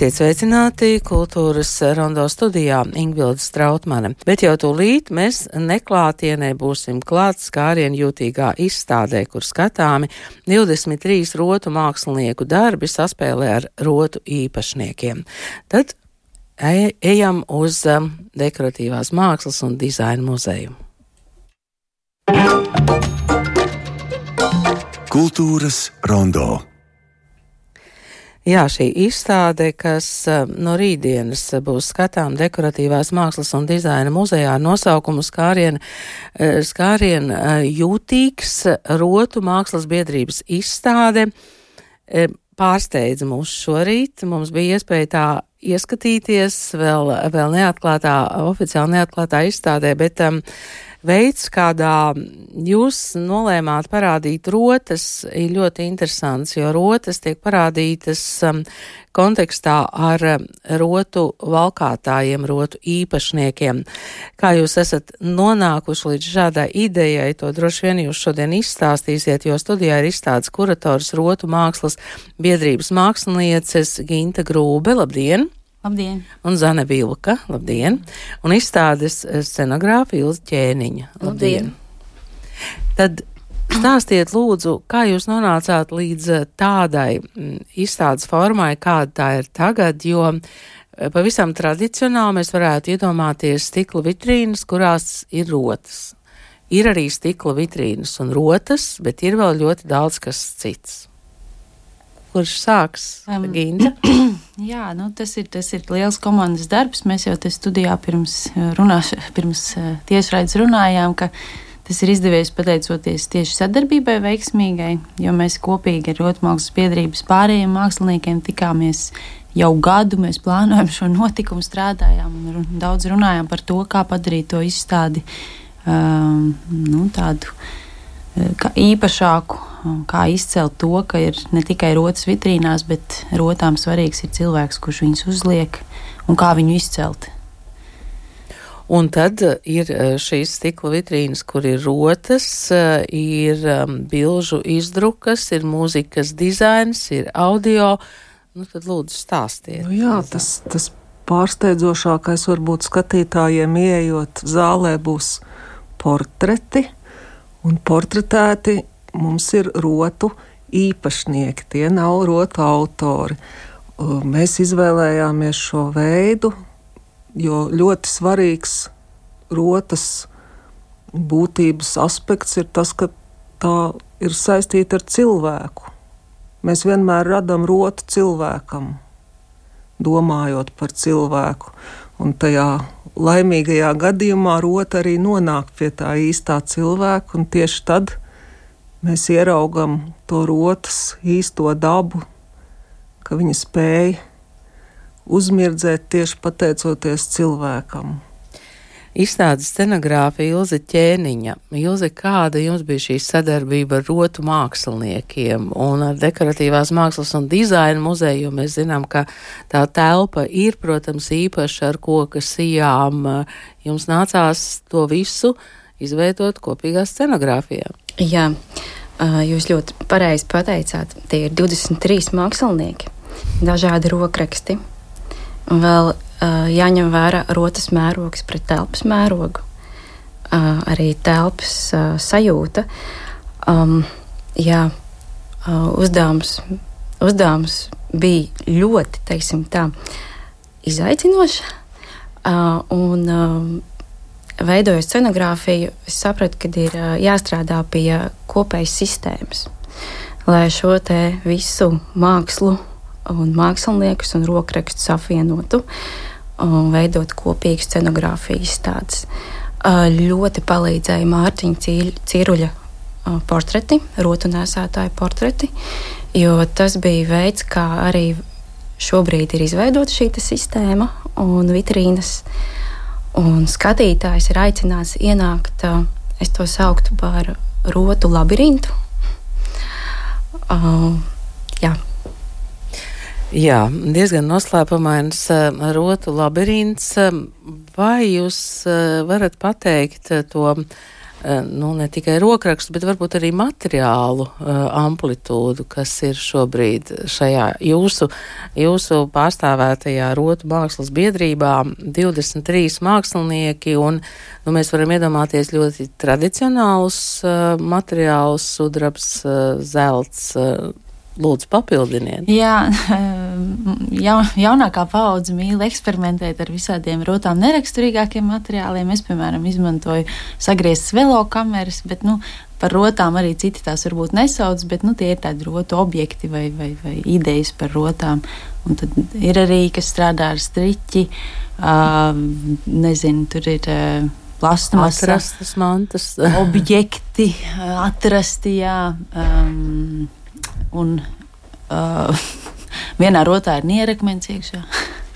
Esiet sveicināti kultūras rondo studijā Ingvilda Strautmane, bet jau tūlīt mēs neklātienē būsim klāt skārien jūtīgā izstādē, kur skatāmi 23 rotu mākslinieku darbi saspēlē ar rotu īpašniekiem. Tad ejam uz um, dekoratīvās mākslas un dizaina muzeju. Kultūras rondo. Jā, šī izstāde, kas um, no rītdienas būs skatām dekoratīvās mākslas un dizaina muzejā ar nosaukumu skārien, uh, skārien jūtīgs rotu mākslas biedrības izstāde, pārsteidza mūs šorīt. Mums bija iespēja tā ieskatīties vēl, vēl neatklātā, oficiāli neatklātā izstādē, bet um, veids, kādā jūs nolēmāt parādīt rotas, ir ļoti interesants, jo rotas tiek parādītas um, kontekstā ar um, rotu valkātājiem, rotu īpašniekiem. Kā jūs esat nonākuši līdz šādai idejai, to droši vien jūs šodien izstāstīsiet, jo studijā ir izstādes kurators rotu mākslas biedrības mākslinieces Ginta Grūbe. Labdien! Labdien! Un Zane Vilka, labdien! Un izstādes scenogrāfa Ilza Ķēniņa. Labdien! Tad stāstiet lūdzu, kā jūs nonācāt līdz tādai mm, izstādes formai, kāda tā ir tagad, jo eh, pavisam tradicionāli mēs varētu iedomāties stikla vitrīnas, kurās ir rotas. Ir arī stikla vitrīnas un rotas, bet ir vēl ļoti daudz kas cits. Kurš sāks? Um, Ginta? Jā, nu, tas, ir, tas ir liels komandas darbs. Mēs jau te studijā pirms, eh, runāš, pirms eh, tiešraides runājām, ka tas ir izdevies pateicoties tieši sadarbībai veiksmīgai, jo mēs kopīgi ar Rotmākslas biedrības pārējiem māksliniekiem tikāmies jau gadu. Mēs plānojam šo notikumu, strādājām un daudz runājām par to, kā padarīt to izstādi um, nu, tādu īpašāku kā izcelt to, ka ir ne tikai rotas vitrīnās, bet rotām svarīgs ir cilvēks, kurš viņus uzliek un kā viņu izcelt. Un tad uh, ir uh, šīs stikla vitrīnas, kur ir rotas, uh, ir um, bilžu izdrukas, ir mūzikas dizains, ir audio. Nu, tad lūdzu stāstiet. Nu jā, tas, tas pārsteidzošākais varbūt skatītājiem ieejot zālē būs portreti, un portretēti mums ir rotu īpašnieki, tie nav rotu autori. Mēs izvēlējāmies šo veidu, jo ļoti svarīgs rotas būtības aspekts ir tas, ka tā ir saistīta ar cilvēku. Mēs vienmēr radām rotu cilvēkam, domājot par cilvēku. Un tajā laimīgajā gadījumā rota arī nonāk pie tā īstā cilvēka, un tieši tad mēs ieraugam to rotas īsto dabu, ka viņa spēja uzmirdzēt tieši pateicoties cilvēkam. Izstādes scenogrāfa Ilze Ķēniņa. Ilze, kāda jums bija šī sadarbība ar rotu māksliniekiem un ar dekoratīvās mākslas un dizaina muzeju, jo mēs zinām, ka tā telpa ir, protams, īpaša ar koka sijām. Jums nācās to visu izveidot kopīgā scenogrāfijā. Jā, jūs ļoti pareizi pateicāt. Tie ir 23 mākslinieki, dažādi rokraksti. Vēl jāņem vērā rotas mērogs pret telpas mērogu, arī telpas sajūta. Um, jā, uzdevums, uzdevums bija ļoti, teiksim tā, izaicinošs. Uh, un, veidojot scenogrāfiju, es sapratu, ka ir jāstrādā pie kopējas sistēmas, lai šo visu mākslu un māksliniekus un rokrakstus apvienotu un veidot kopīgu scenogrāfiju izstādes. Ļoti palīdzēja Mārtiņa Cīruļa portreti, rotu nesētāju portreti, jo tas bija veids, kā arī šobrīd ir izveidota šī sistēma un vitrīnas. Un skatītājs ir aicināts ienākt, es to sauktu par rotu labirintu. Uh, jā. Jā, diezgan noslēpumains rotu labirints. Vai jūs varat pateikt to nu, ne tikai rokrakstu, bet varbūt arī materiālu amplitūdu, kas ir šobrīd šajā jūsu, jūsu pārstāvētajā rotu mākslas biedrībā. 23 mākslinieki, un nu, mēs varam iedomāties ļoti tradicionālus materiālus, sudrabs, zelts Lūdzu, papildiniet. Jā, ja, jaunākā paudze mīl eksperimentēt ar visādiem rotām neraksturīgākiem materiāliem. Es, piemēram, izmantoju sagrieztas velo kameras, bet nu, par rotām arī citi tās varbūt nesauc, bet nu, tie ir tādi rotu objekti vai, vai, vai idejas par rotām. Un tad ir arī, kas strādā ar striķi, uh, nezinu, tur ir. Uh, Plasmas, atrastas mantas, objekti, atrasti, jā. Um, un uh, vienā rotā ir nierekmens iekšā.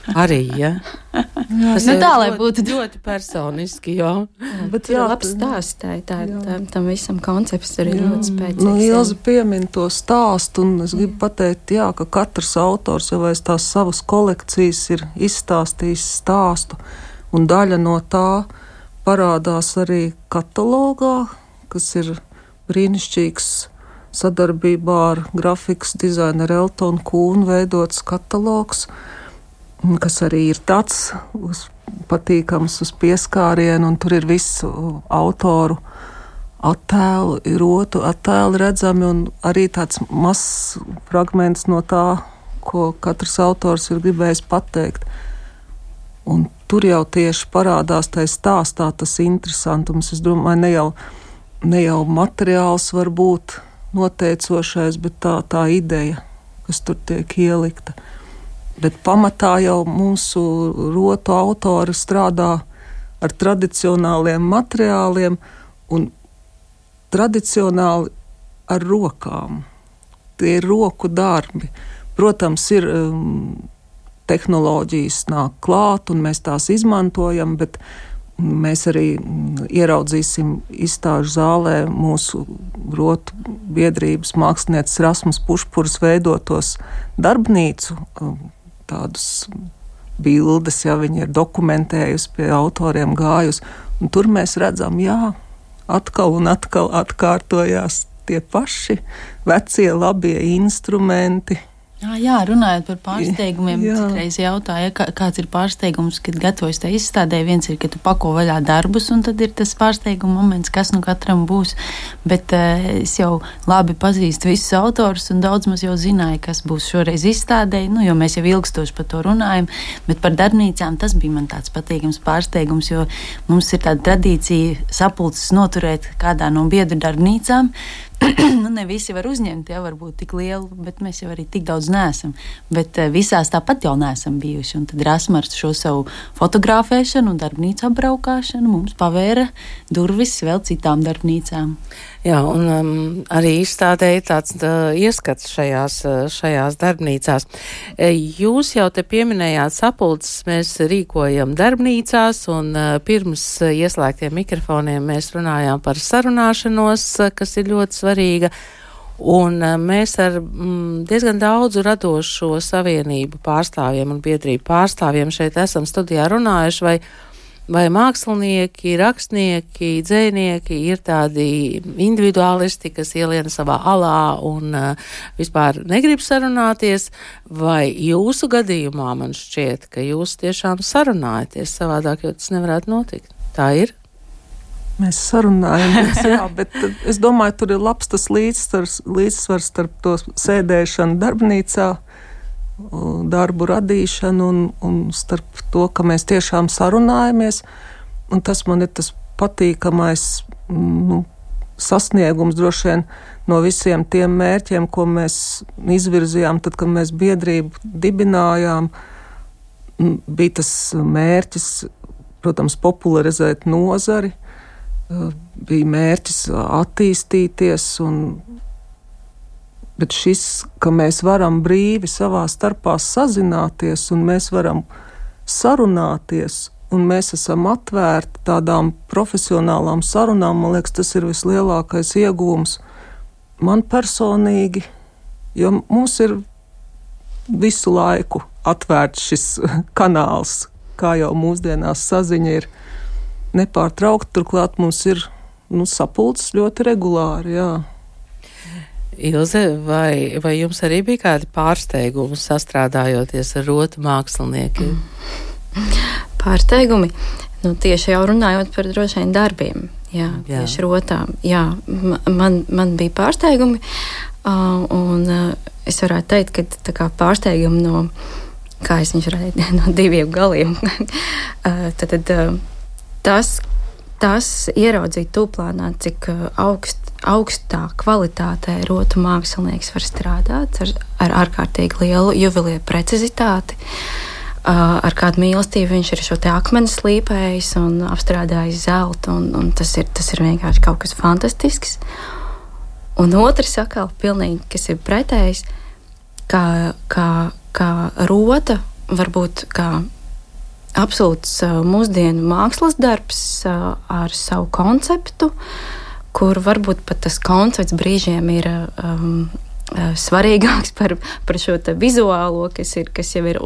Arī, ja. Tas nu, tā, lai būtu ļoti personiski, jā. Bet jā, labs stāsts, tā, tā, tā, tam visam koncepts arī jā. ļoti spēcīgs. Nu, Ilzi piemin to stāstu, un es gribu pateikt, jā, ka katrs autors jau aiz tās savas kolekcijas ir izstāstījis stāstu, un daļa no tā parādās arī katalogā, kas ir brīnišķīgs sadarbībā ar grafikas dizaineru Eltonu Kūnu veidots katalogs, kas arī ir tāds uz, patīkams uz pieskārienu, un tur ir visu autoru attēlu, rotu attēli redzami, un arī tāds mazs fragments no tā, ko katrs autors ir gribējis pateikt. Un tur jau tieši parādās tajā stāstā tas interesantums. Es domāju, ne jau, ne jau materiāls var būt noteicošais, bet tā, tā ideja, kas tur tiek ielikta. Bet pamatā jau mūsu rotu autori strādā ar tradicionāliem materiāliem un tradicionāli ar rokām. Tie ir roku darbi. Protams, ir um, tehnoloģijas nāk klāt, un mēs tās izmantojam, bet Mēs arī mm, ieraudzīsim izstāžu zālē mūsu rotu biedrības mākslinieces Rasmus Pušpurs veidotos darbnīcu, um, tādus bildes, ja viņi ir dokumentējusi, pie autoriem gājusi. Un tur mēs redzam, jā, atkal un atkal atkārtojās tie paši vecie labie instrumenti, Jā, jā, runājot par pārsteigumiem, citreiz jautāja, kā, kāds ir pārsteigums, kad gatavojas tajā izstādē. Viens ir, ka tu pako vaļā darbus, un tad ir tas pārsteiguma moments, kas nu katram būs. Bet uh, es jau labi pazīstu visus autorus, un daudz maz jau zināju, kas būs šoreiz izstādē, nu, jo mēs jau ilgstoši par to runājam. Bet par darbnīcām tas bija man tāds patīkams pārsteigums, jo mums ir tāda tradīcija sapulces noturēt kādā no biedru darbnīcām. nu, ne visi var uzņemt, jau varbūt tik lielu, bet mēs jau arī tik daudz neesam. Bet uh, visās tāpat jau neesam bijuši. Un tad Rasmars šo savu fotografēšanu un darbnīcu apbraukšanu mums pavēra durvis vēl citām darbnīcām. Jā, un um, arī izstādēja tāds uh, ieskats šajās, uh, šajās darbnīcās. E, jūs jau te pieminējāt sapulces, mēs rīkojam darbnīcās, un uh, pirms uh, ieslēgtiem mikrofoniem mēs runājām par sarunāšanos, uh, kas ir ļoti svarīga. Un mēs ar mm, diezgan daudzu radošo savienību pārstāvjiem un biedrību pārstāvjiem šeit esam studijā runājuši, vai vai mākslinieki, rakstnieki, dzēnieki ir tādi individuālisti, kas ieliena savā alā un uh, vispār negrib sarunāties, vai jūsu gadījumā man šķiet, ka jūs tiešām sarunājaties savādāk, jo tas nevarētu notikt. Tā ir. Mēs sarunājamies, jā, bet es domāju, tur ir labs tas līdzsvars, līdzsvars starp to sēdēšanu darbnīcā darbu radīšanu un, un starp to, ka mēs tiešām sarunājamies. Un tas man ir tas patīkamais nu, sasniegums droši vien no visiem tiem mērķiem, ko mēs izvirzījām, tad, kad mēs biedrību dibinājām. Bija tas mērķis, protams, popularizēt nozari, bija mērķis attīstīties un Bet šis, ka mēs varam brīvi savā starpā sazināties un mēs varam sarunāties, un mēs esam atvērti tādām profesionālām sarunām, man liekas, tas ir vislielākais iegūms man personīgi, jo mums ir visu laiku atvērts šis kanāls, kā jau mūsdienās saziņa ir nepārtraukta. Turklāt mums ir nu, sapulces ļoti regulāri. Jā. Ilze, vai, vai jums arī bija kādi pārsteigumi sastrādājoties ar rotu māksliniekiem? Pārsteigumi. Nu, tieši jau runājot par droši vien darbiem, jā, jā. tieši rotām. Jā, man, man bija pārsteigumi, uh, un uh, es varētu teikt, ka kā, pārsteigumi no, kā es viņus redzu, no diviem galiem. uh, tad, tad, uh, tas, tas ieraudzīt tūplānā, cik uh, augst, augstā kvalitātē rotu mākslinieks var strādāt ar, ar ārkārtīgi lielu juvelieru precizitāti. Uh, ar kādu mīlestību viņš ir šo akmeni slīpējis un apstrādājis zeltu. Un, un tas, ir, tas ir vienkārši kaut kas fantastisks. Un otrs atkal, pilnīgi, kas ir pretējs, kā, kā, kā rota, varbūt kā absolūts uh, mūsdienu mākslas darbs uh, ar savu konceptu. Uh, kur varbūt pat tas koncepts brīžiem ir um, uh, svarīgāks par, par šo vizuālo, kas, ir, kas jau ir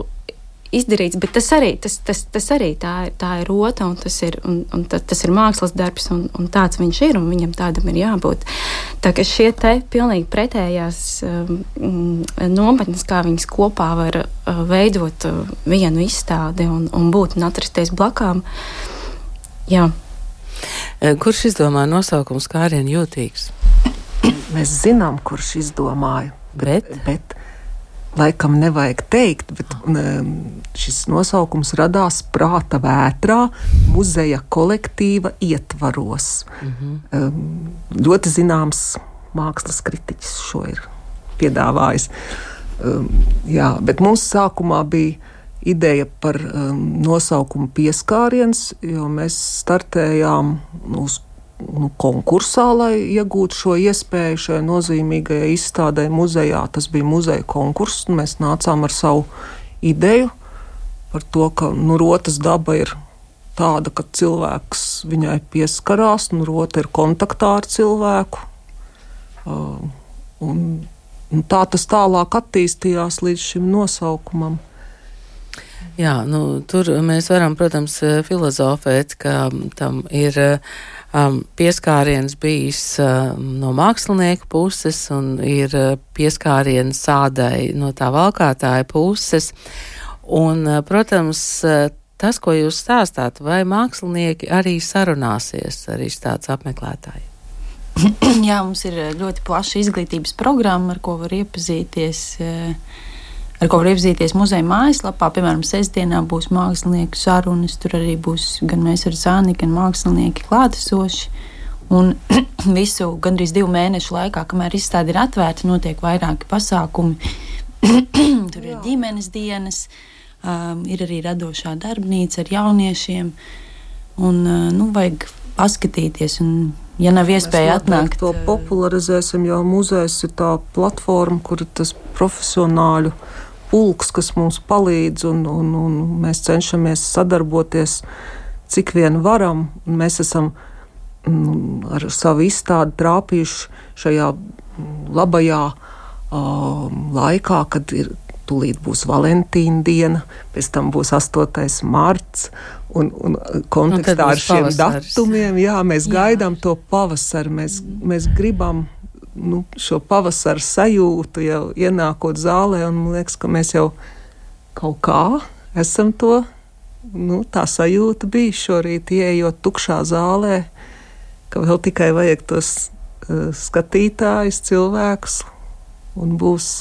izdarīts, bet tas arī, tas, tas, tas arī tā, ir, tā ir rota, un tas ir, un, un tas, tas ir mākslas darbs, un, un tāds viņš ir, un viņam tādam ir jābūt. Tā kā šie te pilnīgi pretējās um, nometnes, kā viņas kopā var uh, veidot uh, vienu izstādi un, un būt un atrasties blakām, jā. Eh, kurš izdomāja nosaukumu skārienu jūtīgs? Mēs zinām, kurš izdomāja. Bet, bet, bet laikam nevajag teikt, bet šis nosaukums radās prāta vētrā, muzeja kolektīva ietvaros. Mm -hmm. Ļoti zināms mākslas kritiķis šo ir piedāvājis. Jā, bet mums sākumā bija ideja par um, nosaukumu pieskāriens, jo mēs startējām uz nu, konkursā, lai iegūtu šo iespēju šai nozīmīgajai izstādē muzejā. Tas bija muzeja konkurss, un mēs nācām ar savu ideju par to, ka nu, rotas daba ir tāda, ka cilvēks viņai pieskarās, un rota ir kontaktā ar cilvēku. Uh, un, un tā tas tālāk attīstījās līdz šim nosaukumam. Jā, nu, tur mēs varam, protams, filozofēt, ka tam ir um, pieskāriens bijis um, no mākslinieka puses un ir pieskāriens sādai no tā valkātāja puses. Un, protams, tas, ko jūs stāstāt, vai mākslinieki arī sarunāsies ar izstādes apmeklētājiem? Jā, mums ir ļoti plaša izglītības programma, ar ko var iepazīties. Uh, ar ko var iepazīties muzeja mājaslapā. Piemēram, sestdienā būs mākslinieku sarunas, tur arī būs gan mēs ar Zāni, gan mākslinieki klātesoši. Un visu gandrīz divu mēnešu laikā, kamēr izstāde ir atvērta, notiek vairāki pasākumi. tur ir ģimenes dienas, um, ir arī radošā darbnīca ar jauniešiem. Un, uh, nu, vajag paskatīties, un, ja nav iespēja atnākt, to popularizēsim, jo muzejs ir tā platforma, kur tas profesionāļu pulks, kas mums palīdz, un, un, un mēs cenšamies sadarboties cik vien varam. Mēs esam mm, ar savu izstādi trāpījuši šajā labajā uh, laikā, kad ir. Tūlīt būs Valentīna diena, pēc tam būs 8. marts. Un, un kontekstā un ar šiem pavasaris. datumiem, jā, mēs jā. gaidām to pavasari. Mēs, mēs gribam nu, šo pavasara sajūtu jau ienākot zālē, un man liekas, ka mēs jau kaut kā esam to. Nu, tā sajūta bija šorīt, ieejot tukšā zālē, ka vēl tikai vajag tos uh, skatītājus, cilvēkus, un būs,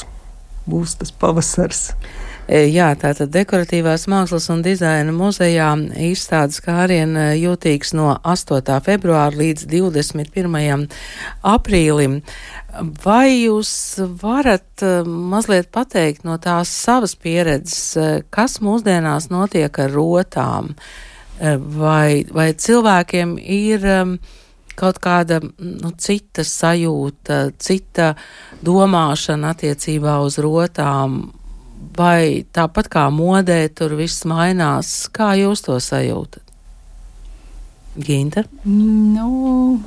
būs tas pavasars. E, jā, tātad dekoratīvās mākslas un dizaina muzejā izstādes kāriena jūtīgs no 8. februāra līdz 21. aprīlim. Vai jūs varat e, mazliet pateikt no tās savas pieredzes, e, kas mūsdienās notiek ar rotām? Vai, vai cilvēkiem ir kaut kāda nu, cita sajūta, cita domāšana attiecībā uz rotām, vai tāpat kā modē tur viss mainās, kā jūs to sajūtat? Ginta? Nu,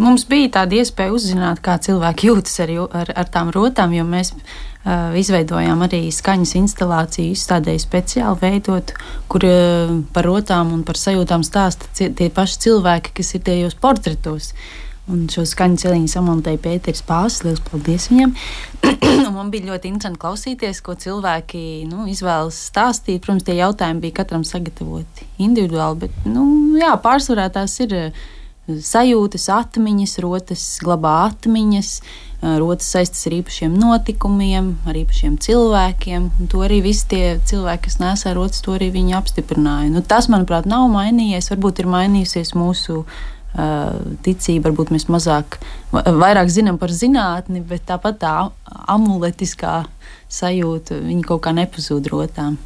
mums bija tāda iespēja uzzināt, kā cilvēki jūtas ar, ar, ar tām rotām, jo mēs uh, izveidojām arī skaņas instalāciju, izstādēju speciāli veidot, kur uh, par rotām un par sajūtām stāsta tie paši cilvēki, kas ir tajos portretos. Uh, Un šo skaņu celiņu samontēja Pēters Pāvils. Lielas paldies viņam! man bija ļoti interesanti klausīties, ko cilvēki nu, izvēlas stāstīt. Protams, tie jautājumi bija katram sagatavoti individuāli, bet nu, jā, pārsvarā tās ir eh, sajūtas, atmiņas, rotas glabā atmiņas, eh, rotas saistas ar īpašiem notikumiem, ar īpašiem cilvēkiem. To arī visi tie cilvēki, kas nesā rotas, to arī viņi apstiprināja. Nu, tas, manuprāt, nav mainījies. Varbūt ir mainījusies mūsu ticība, varbūt mēs mazāk, vairāk zinām par zinātni, bet tāpat tā amuletiskā sajūta, viņa kaut kā nepazūd rotām.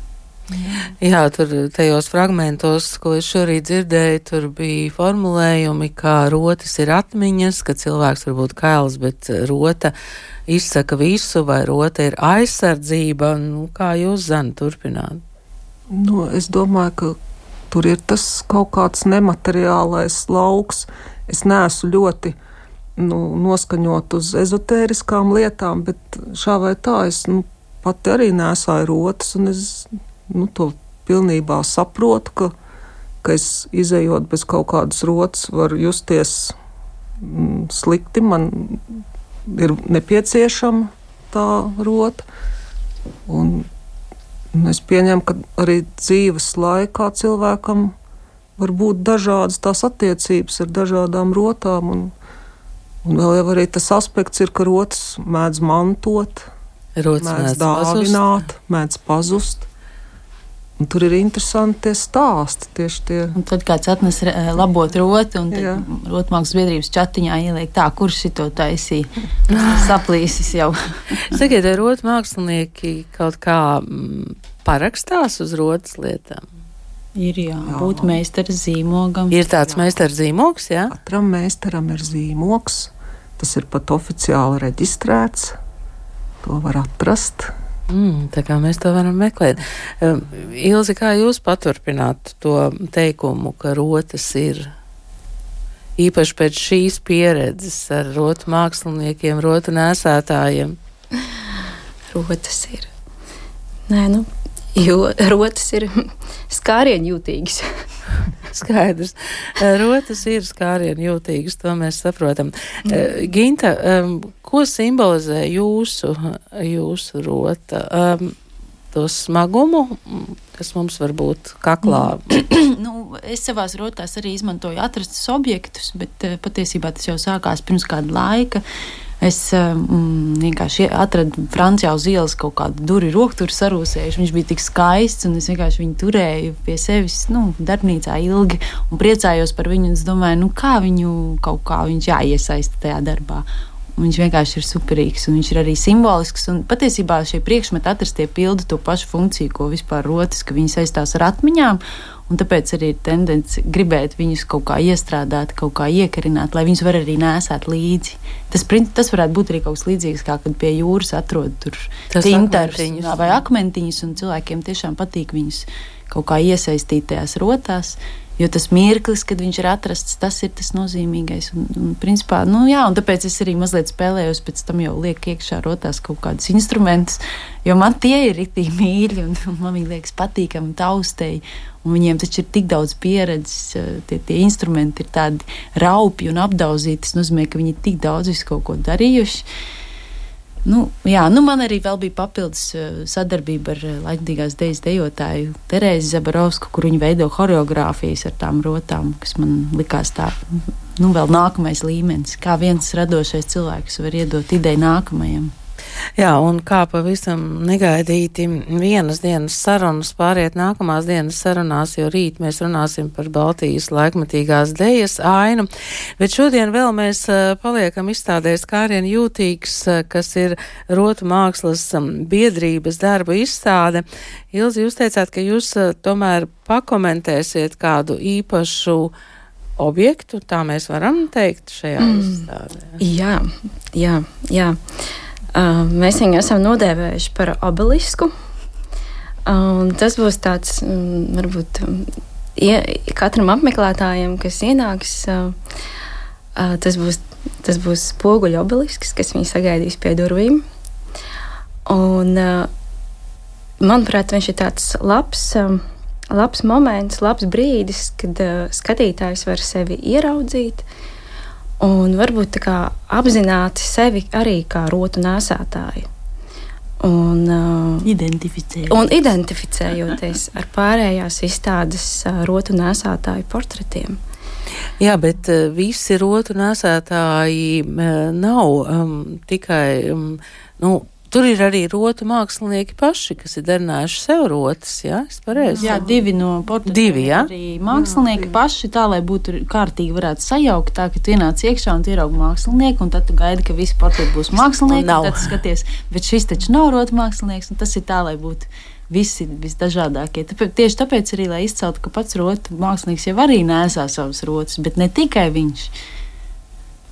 Jā, tur tajos fragmentos, ko es šorīt dzirdēju, tur bija formulējumi, kā rotas ir atmiņas, ka cilvēks var būt kails, bet rota izsaka visu, vai rota ir aizsardzība. Nu, kā jūs, Zana, turpināt? Nu, es domāju, ka Tur ir tas kaut kāds nemateriālais lauks. Es neesmu ļoti nu, noskaņot uz ezotēriskām lietām, bet šā vai tā es nu, pati arī nesāju rotas, un es nu, to pilnībā saprotu, ka, ka es izējot bez kaut kādas rotas, varu justies mm, slikti. Man ir nepieciešama tā rota. Un Es pieņemu, ka arī dzīves laikā cilvēkam var būt dažādas tās attiecības ar dažādām rotām. Un, un vēl jau arī tas aspekts ir, ka rotas mēdz mantot, rotas mēdz, mēdz dāvināt, pazust. mēdz pazust. Un tur ir interesanti tie stāsti. Tieši tie. Un tad kāds atnes eh, labot roti, un rotmākslas biedrības chatiņā ieliek tā, kurš šito taisīja. Saplīsis jau. Sakiet, vai rotmākslinieki kaut kā mm, parakstās uz rotas lietām? Ir jā, jā. būt meistaras zīmogam. Ir tāds meistaras zīmogs, jā? Katram meistaram ir zīmogs. Tas ir pat oficiāli reģistrēts. To var atrast. Mm, tā kā mēs to varam meklēt. Um, Ilzi, kā jūs paturpināt to teikumu, ka rotas ir īpaši pēc šīs pieredzes ar rotu māksliniekiem, rotu nēsātājiem? Rotas ir. Nē, nu, jo rotas ir skārienjūtīgas. Skaidrs. Eh, rotas ir skārienu jūtīgas, to mēs saprotam. Mm. Ginta, ko simbolizē jūsu, jūsu rota? To smagumu, kas mums var būt kaklā. nu, es savā rotās arī izmantoju atrastus objektus, bet uh, patiesībā tas jau sākās pirms kāda laika. Uh, Es mm, vienkārši atradu Francijā uz ielas kaut kādu durvju rokturu sarūsējuši. Viņš bija tik skaists, un es vienkārši viņu turēju pie sevis nu, darbnīcā ilgi un priecājos par viņu. Es domāju, nu, kā viņu kaut kā viņš jāiesaista tajā darbā. Viņš vienkārši ir superīgs, un viņš ir arī simbolisks. Patiesībā šie priekšmeti atrastie pilda to pašu funkciju, ko vispār rotas, ka viņi saistās ar atmiņām. Un tāpēc arī ir tendence gribēt viņus kaut kā iestrādāt, kaut kā iekarināt, lai viņus var arī nesāt līdzi. Tas, tas varētu būt arī kaut kas līdzīgs, kā kad pie jūras atrod tur tintarus vai akmentiņus, un cilvēkiem tiešām patīk viņus kaut kā iesaistīt tajās rotās. Jo tas mirklis, kad viņš ir atrasts, tas ir tas nozīmīgais. Un, un, principā, nu, jā, un tāpēc es arī mazliet spēlējos, pēc tam jau lieku iekšā rotās kaut kādus instrumentus, jo man tie ir rītīgi mīļi un, un man viņi liekas patīkami taustēji. Un viņiem taču ir tik daudz pieredzes, eh, tie, tie instrumenti ir tādi raupi un apdauzīti. Tas nozīmē, ka viņi ir tik daudz visu kaut ko darījuši. Nu, jā, nu man arī bija papildus eh, sadarbība ar eh, laikmatīgās dejas dejotāju Terēzi Zabarovsku, kur viņa veido choreogrāfijas ar tām rotām, kas man likās tā, nu, vēl nākamais līmenis. Kā viens radošais cilvēks var iedot ideju nākamajam. Jā, un kā pavisam negaidīti vienas dienas sarunas pāriet nākamās dienas sarunās, jo rīt mēs runāsim par Baltijas laikmatīgās dejas ainu, bet šodien vēl mēs paliekam izstādēs Kārien Jūtīgs, kas ir Rotu mākslas biedrības darbu izstāde. Ilzi, jūs teicāt, ka jūs tomēr pakomentēsiet kādu īpašu objektu, tā mēs varam teikt šajā mm. izstādē. Jā, jā, jā. Mēs viņu esam nodēvējuši par obelisku. Tas būs tāds, varbūt, katram apmeklētājam, kas ienāks, uh, uh, tas būs, tas būs spoguļu obelisks, kas viņu sagaidīs pie durvīm. Un, uh, manuprāt, viņš ir tāds labs. Labs moments, labs brīdis, kad uh, skatītājs var sevi ieraudzīt un varbūt apzināti sevi arī kā rotu nēsātāju. Un, uh, Identificējot. un identificējoties ar pārējās izstādes uh, rotu nēsātāju portretiem. Jā, bet uh, visi rotu nesētāji uh, nav um, tikai um, nu, Tur ir arī rotu mākslinieki paši, kas ir darinājuši sev rotas. Jā, es pareizi. Jā, divi no portugāļiem. Divi, jā. Arī mākslinieki jā, paši tā, lai būtu kārtīgi, varētu sajaukt tā, ka tu ienāc iekšā un ieraugi mākslinieku, un tad tu gaidi, ka visi portugāļi būs mākslinieki. Tad skaties, bet šis taču nav rotu mākslinieks, un tas ir tā, lai būtu visi visdažādākie. Tāpēc, tieši tāpēc arī, lai izceltu, ka pats rotu mākslinieks jau arī nesā savas rotas, bet ne tikai viņš.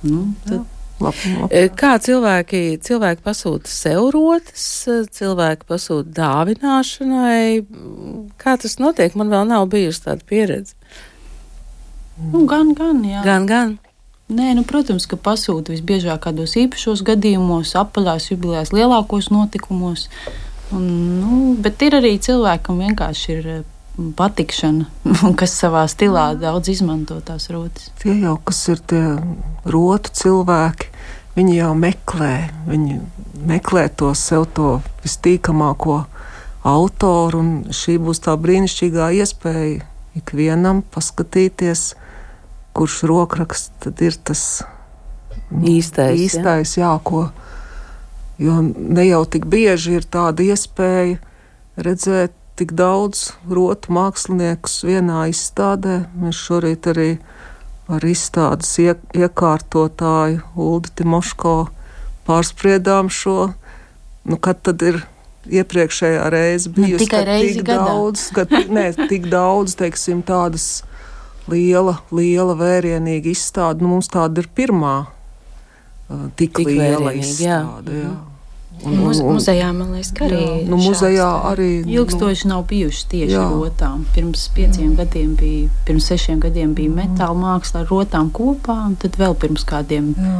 Nu, tad, Labi, labi. E, kā cilvēki, cilvēki pasūta sev rotas, cilvēki pasūta dāvināšanai? Kā tas notiek? Man vēl nav bijusi tāda pieredze. Nu, gan, gan, jā. Gan, gan. Nē, nu, protams, ka pasūta visbiežāk kādos īpašos gadījumos, apaļās, jubilejās, lielākos notikumos. Un, nu, bet ir arī cilvēki, kam vienkārši ir patikšana, kas savā stilā daudz izmanto tās rotas. Tie jau, kas ir tie rotu cilvēki, viņi jau meklē, viņi meklē to sev to vistīkamāko autoru, un šī būs tā brīnišķīgā iespēja ikvienam paskatīties, kurš rokraksts tad ir tas īstais, īstais jā. jā, ko, jo ne jau tik bieži ir tāda iespēja redzēt tik daudz rotu māksliniekus vienā izstādē. Mēs šorīt arī ar izstādes ie, iekārtotāju Uldi Timoško pārspriedām šo, nu, kad tad ir iepriekšējā reize bijusi. Ne tikai reizi tik gadā. daudz, kad, ne, tik daudz, teiksim, tādas liela, liela vērienīga izstāde. Nu, mums tāda ir pirmā tik, tik liela izstāde. Jā. Jā. Un, un, un, muzejā, man liekas, arī. Jā, nu, muzejā arī ilgstoši nu, nav bijuši tieši jā. rotām. Pirms pieciem jā. gadiem bija, pirms sešiem gadiem bija metāla māksla ar rotām kopā, un tad vēl pirms kādiem. Jā.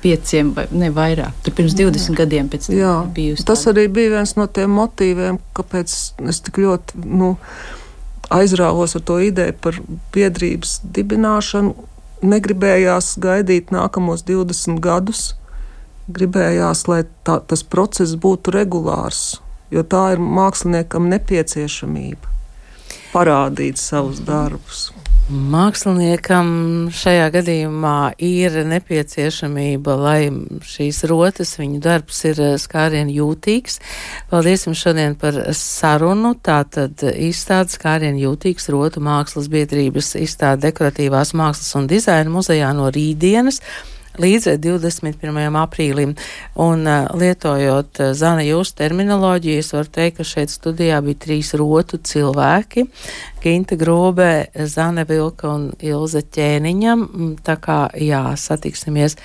Pieciem vai ne vairāk. Tur pirms 20 jā. gadiem pēc tam bija. Tas arī bija viens no tiem motīviem, kāpēc es tik ļoti nu, aizrāvos ar to ideju par biedrības dibināšanu. Negribējās gaidīt nākamos 20 gadus, gribējās, lai tā, tas process būtu regulārs, jo tā ir māksliniekam nepieciešamība parādīt savus darbus. Māksliniekam šajā gadījumā ir nepieciešamība, lai šīs rotas, viņu darbs ir eh, skārienu jūtīgs. Paldies jums šodien par sarunu. Tātad izstādes skārienu jūtīgs rotu mākslas biedrības izstāde dekoratīvās mākslas un dizaina muzejā no rītdienas līdz 21. aprīlim. Un lietojot Zana jūsu terminoloģiju, es varu teikt, ka šeit studijā bija trīs rotu cilvēki - Ginta Grobē, Zana Vilka un Ilze Ķēniņam. Mm, tā kā, jā, satiksimies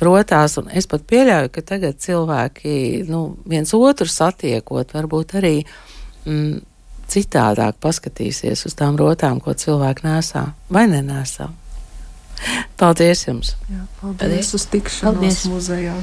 rotās, un es pat pieļauju, ka tagad cilvēki, nu, viens otru satiekot, varbūt arī. Mm, citādāk paskatīsies uz tām rotām, ko cilvēki nesā vai nenēsā. Paldies jums! Jā, paldies, paldies uz tikšanos paldies. muzejā!